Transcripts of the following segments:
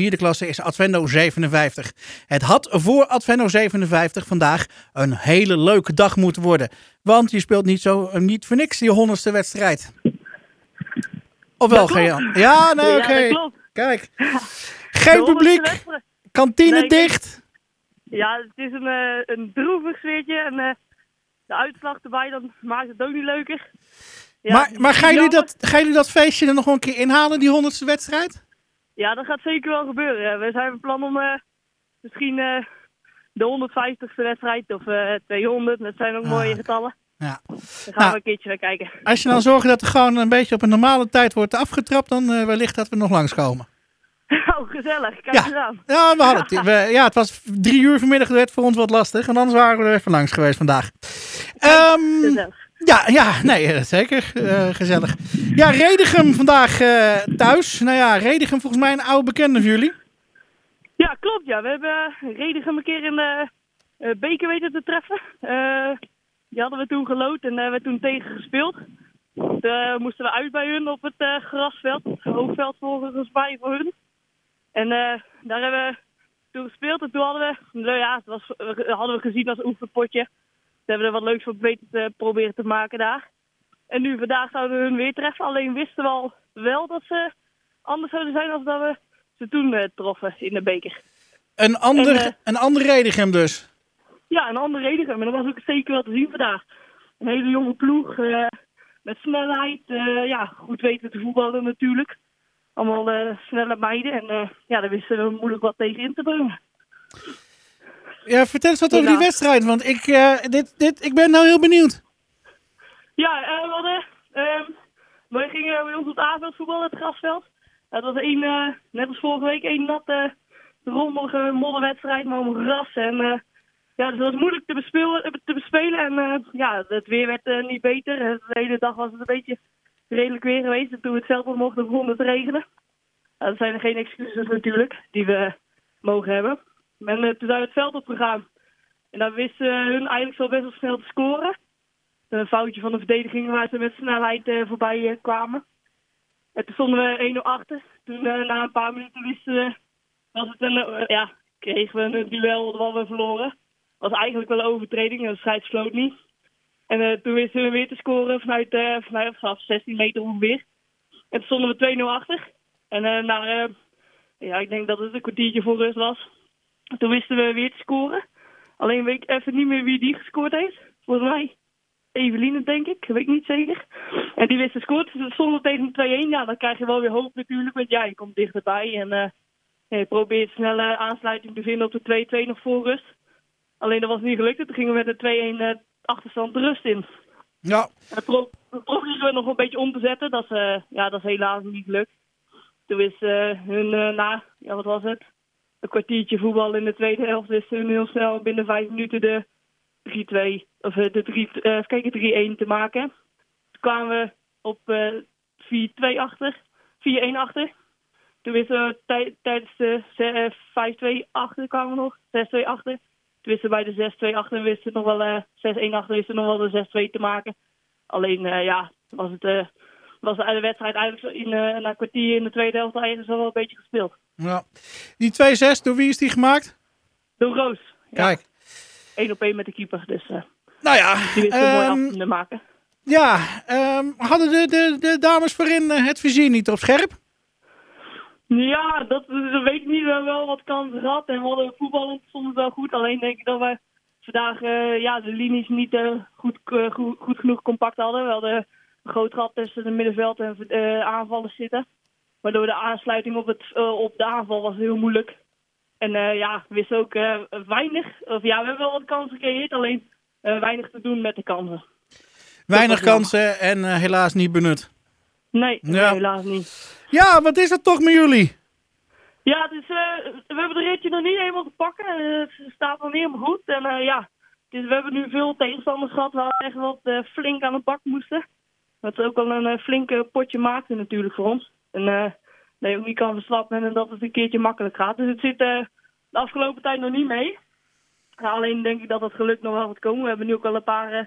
vierde klasse is Advendo 57. Het had voor Advendo 57 vandaag een hele leuke dag moeten worden. Want je speelt niet, zo, niet voor niks die honderdste wedstrijd. Of wel, Gejan? Ja, nee, oké. Ja. Kijk. Geen publiek, kantine Nee, dicht. Ja, het is een, eh, een droevig sfeertje. En eh, de uitslag erbij, dan maakt het ook niet leuker. Ja, maar maar gaan, jullie dat, gaan jullie dat feestje er nog een keer inhalen, die honderdste wedstrijd? Ja, dat gaat zeker wel gebeuren. We zijn van plan om eh, misschien eh, de 150ste wedstrijd of eh 200. Dat zijn ook Ah. mooie getallen. Ja. Dan gaan Nou. we een keertje weer kijken. Als je dan zorgt dat er gewoon een beetje op een normale tijd wordt afgetrapt, dan eh, wellicht dat we nog langskomen. oh, gezellig. Kijk Ja. eens aan. Ja, we hadden het. We- ja, het was drie uur vanmiddag. Dat werd voor ons wat lastig. Want anders waren we er even langs geweest vandaag. Ehm, Gezellig. Ja, ja, nee, eh, zeker. Eh, gezellig. Ja, Redegem vandaag eh, thuis. Nou ja, Redegem volgens mij een oude bekende voor jullie. Ja, klopt. Ja. We hebben uh, Redegem een keer in de beker weten te treffen. Die hadden we toen gelood en hebben we toen tegen gespeeld. Toen eh, moesten we uit bij hun op het grasveld. Het hoofdveld volgens mij voor hun. En daar hebben we toen gespeeld. En toen hadden we, nou ja, het was, hadden we gezien als oefenpotje. Toen hebben er wat leuks van weten te proberen te maken daar. En nu vandaag zouden we hun weer treffen. Alleen wisten we al wel dat ze anders zouden zijn als dat we ze toen eh, troffen in de beker. Een ander, En, eh, een ander Redegem dus. Ja, een andere reden. Maar dat was ook zeker wel te zien vandaag. Een hele jonge ploeg. eh, met snelheid. ja, goed weten te voetballen natuurlijk. Allemaal snelle meiden. En ja, daar wisten we moeilijk wat tegen in te brengen. Ja, vertel eens wat over die wedstrijd. Want ik, eh, dit, dit, ik ben nou heel benieuwd. Ja, we hadden... ehm we gingen bij ons op het avond voetballen, het grasveld. Het was één, eh, net als vorige week, één natte, rommelige modderwedstrijd, maar om gras. En eh, ja, dus het was moeilijk te bespelen. Te bespelen en ja, het weer werd niet beter. De hele dag was het een beetje redelijk weer geweest. En toen we het veld op mochten, begon het te regenen. Dat zijn er geen excuses natuurlijk, die we mogen hebben. Eh, toen zijn we het veld opgegaan. En dan wisten hun eigenlijk zo best wel snel te scoren een foutje van de verdediging waar ze met snelheid eh, voorbij eh, kwamen. En toen stonden we 1-0 achter. Toen eh, na een paar minuten wisten was eh, ja, kregen we een duel wat we verloren. was eigenlijk wel een overtreding de scheids floot niet. En eh, toen wisten we weer te scoren vanuit, eh vanuit vanaf 16 meter ongeveer. En toen stonden we 2-0 achter. En eh na, eh, ja, ik denk dat het een kwartiertje voor rust was. Toen wisten we weer te scoren. Alleen weet ik even niet meer wie die gescoord heeft. Volgens mij Eveline, denk ik. Weet ik niet zeker. En die wist te scoren. Dus stonden tegen de 2-1. Ja, dan krijg je wel weer hoop natuurlijk. Want ja, je komt dichterbij. En ja, je probeert snelle aansluiting te vinden op de 2-2 nog voor rust. Alleen dat was niet gelukt. Toen gingen we met de 2-1 eh, achterstand de rust in. Ja, pro we probeerden we nog een beetje om te zetten. Dat is, eh, ja, dat is helaas niet gelukt. Toen is eh, hun na, ja wat was het? Een kwartiertje voetbal in de tweede helft. Is hun heel snel binnen vijf minuten de 3-2, of eh, de 3, eh, 3-1 te maken. Toen kwamen we op eh 4-2 achter, 4-1 achter. Toen wisten we tij- tijdens de ze- eh, 5-2 achter kwamen we nog, 6-2 achter. Toen wisten we bij de 6-2 achter, wisten nog wel eh 6-1 achter, wisten nog wel de 6-2 te maken. Alleen, eh, ja, was het, eh, was de wedstrijd eigenlijk in, eh, na een kwartier in de tweede helft eigenlijk zo wel een beetje gespeeld. Ja. Die 2-6, door wie is die gemaakt? Door Roos. Ja, Kijk. 1 op 1 met de keeper, dus eh, Nou ja, die wist het mooi ehm, af te maken. ja ehm, hadden de, de, de dames voorin eh, het vizier niet op scherp? Ja, dat, dat weet ik niet. We hebben wel wat kansen gehad en we hadden voetballend soms wel goed. Alleen denk ik dat we vandaag eh, ja, de linies niet goed, goed, goed genoeg compact hadden. We hadden een groot gat tussen het middenveld en aanvallen zitten. Waardoor de aansluiting op, het, eh, op de aanval was heel moeilijk. En eh, ja, we wisten ook eh, weinig. Of ja, we hebben wel wat kansen gecreëerd, alleen weinig te doen met de kansen. Weinig kansen en helaas niet benut. Nee, Ja. helaas niet. Ja, wat is dat toch met jullie? Ja, het eh, we hebben de ritje nog niet helemaal te pakken. Het staat nog niet helemaal goed. En ja, dus we hebben nu veel tegenstanders gehad waar we echt wat flink aan de bak moesten. Wat ook al een flinke potje maakte natuurlijk voor ons. En dat ook niet kan verslappen en dat het een keertje makkelijk gaat. Dus het zit eh, de afgelopen tijd nog niet mee. Alleen denk ik dat het geluk nog wel gaat komen. We hebben nu ook al een paar eh,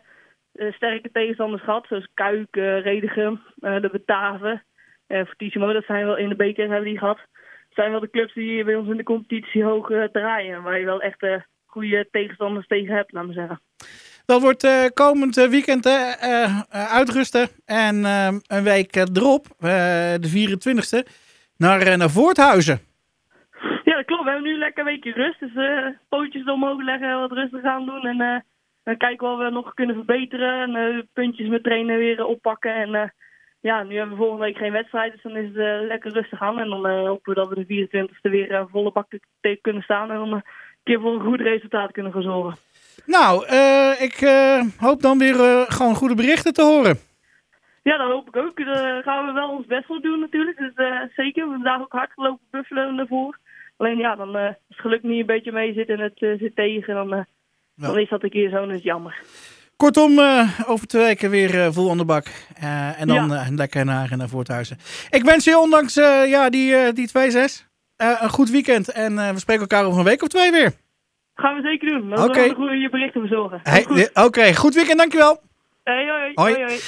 eh, sterke tegenstanders gehad. Zoals Kuik, eh, de Bataven, eh Fortissimo. Dat zijn wel in de beker hebben die gehad. zijn wel de clubs die bij ons in de competitie hoog draaien. En waar je wel echt goede tegenstanders tegen hebt, laat me zeggen. Dat wordt eh, komend eh, weekend eh, uitrusten. En een week erop, de 24e, naar, naar Voorthuizen. Ja, dat klopt. We hebben nu lekker een weekje rust. Dus pootjes omhoog leggen, wat rustig aan doen. En kijken wat we nog kunnen verbeteren. En puntjes met trainen weer oppakken. En ja, nu hebben we volgende week geen wedstrijd. Dus dan is het lekker rustig aan. En dan hopen we dat we de 24e weer eh, volle bak te- kunnen staan. En dan een keer voor een goed resultaat kunnen gaan zorgen. Nou, eh, ik eh, hoop dan weer eh, gewoon goede berichten te horen. Ja, dat hoop ik ook. Daar gaan we wel ons best voor doen natuurlijk. Dus zeker. We hebben vandaag ook hard gelopen buffelen ervoor. Alleen ja, dan eh, als het geluk niet een beetje mee zit en het zit tegen, dan, Ja. dan is dat een keer zo en is jammer. Kortom, over twee weken weer vol aan de bak. En dan Ja. lekker naar, naar Voorthuizen. Ik wens je ondanks ja, die, die 2-6 eh, een goed weekend. En we spreken elkaar over een week of twee weer. Gaan we zeker doen. Dan we de goede berichten verzorgen. Hey, Oké, goed weekend, dankjewel. Hey, hoi. Hoi. hoi, hoi.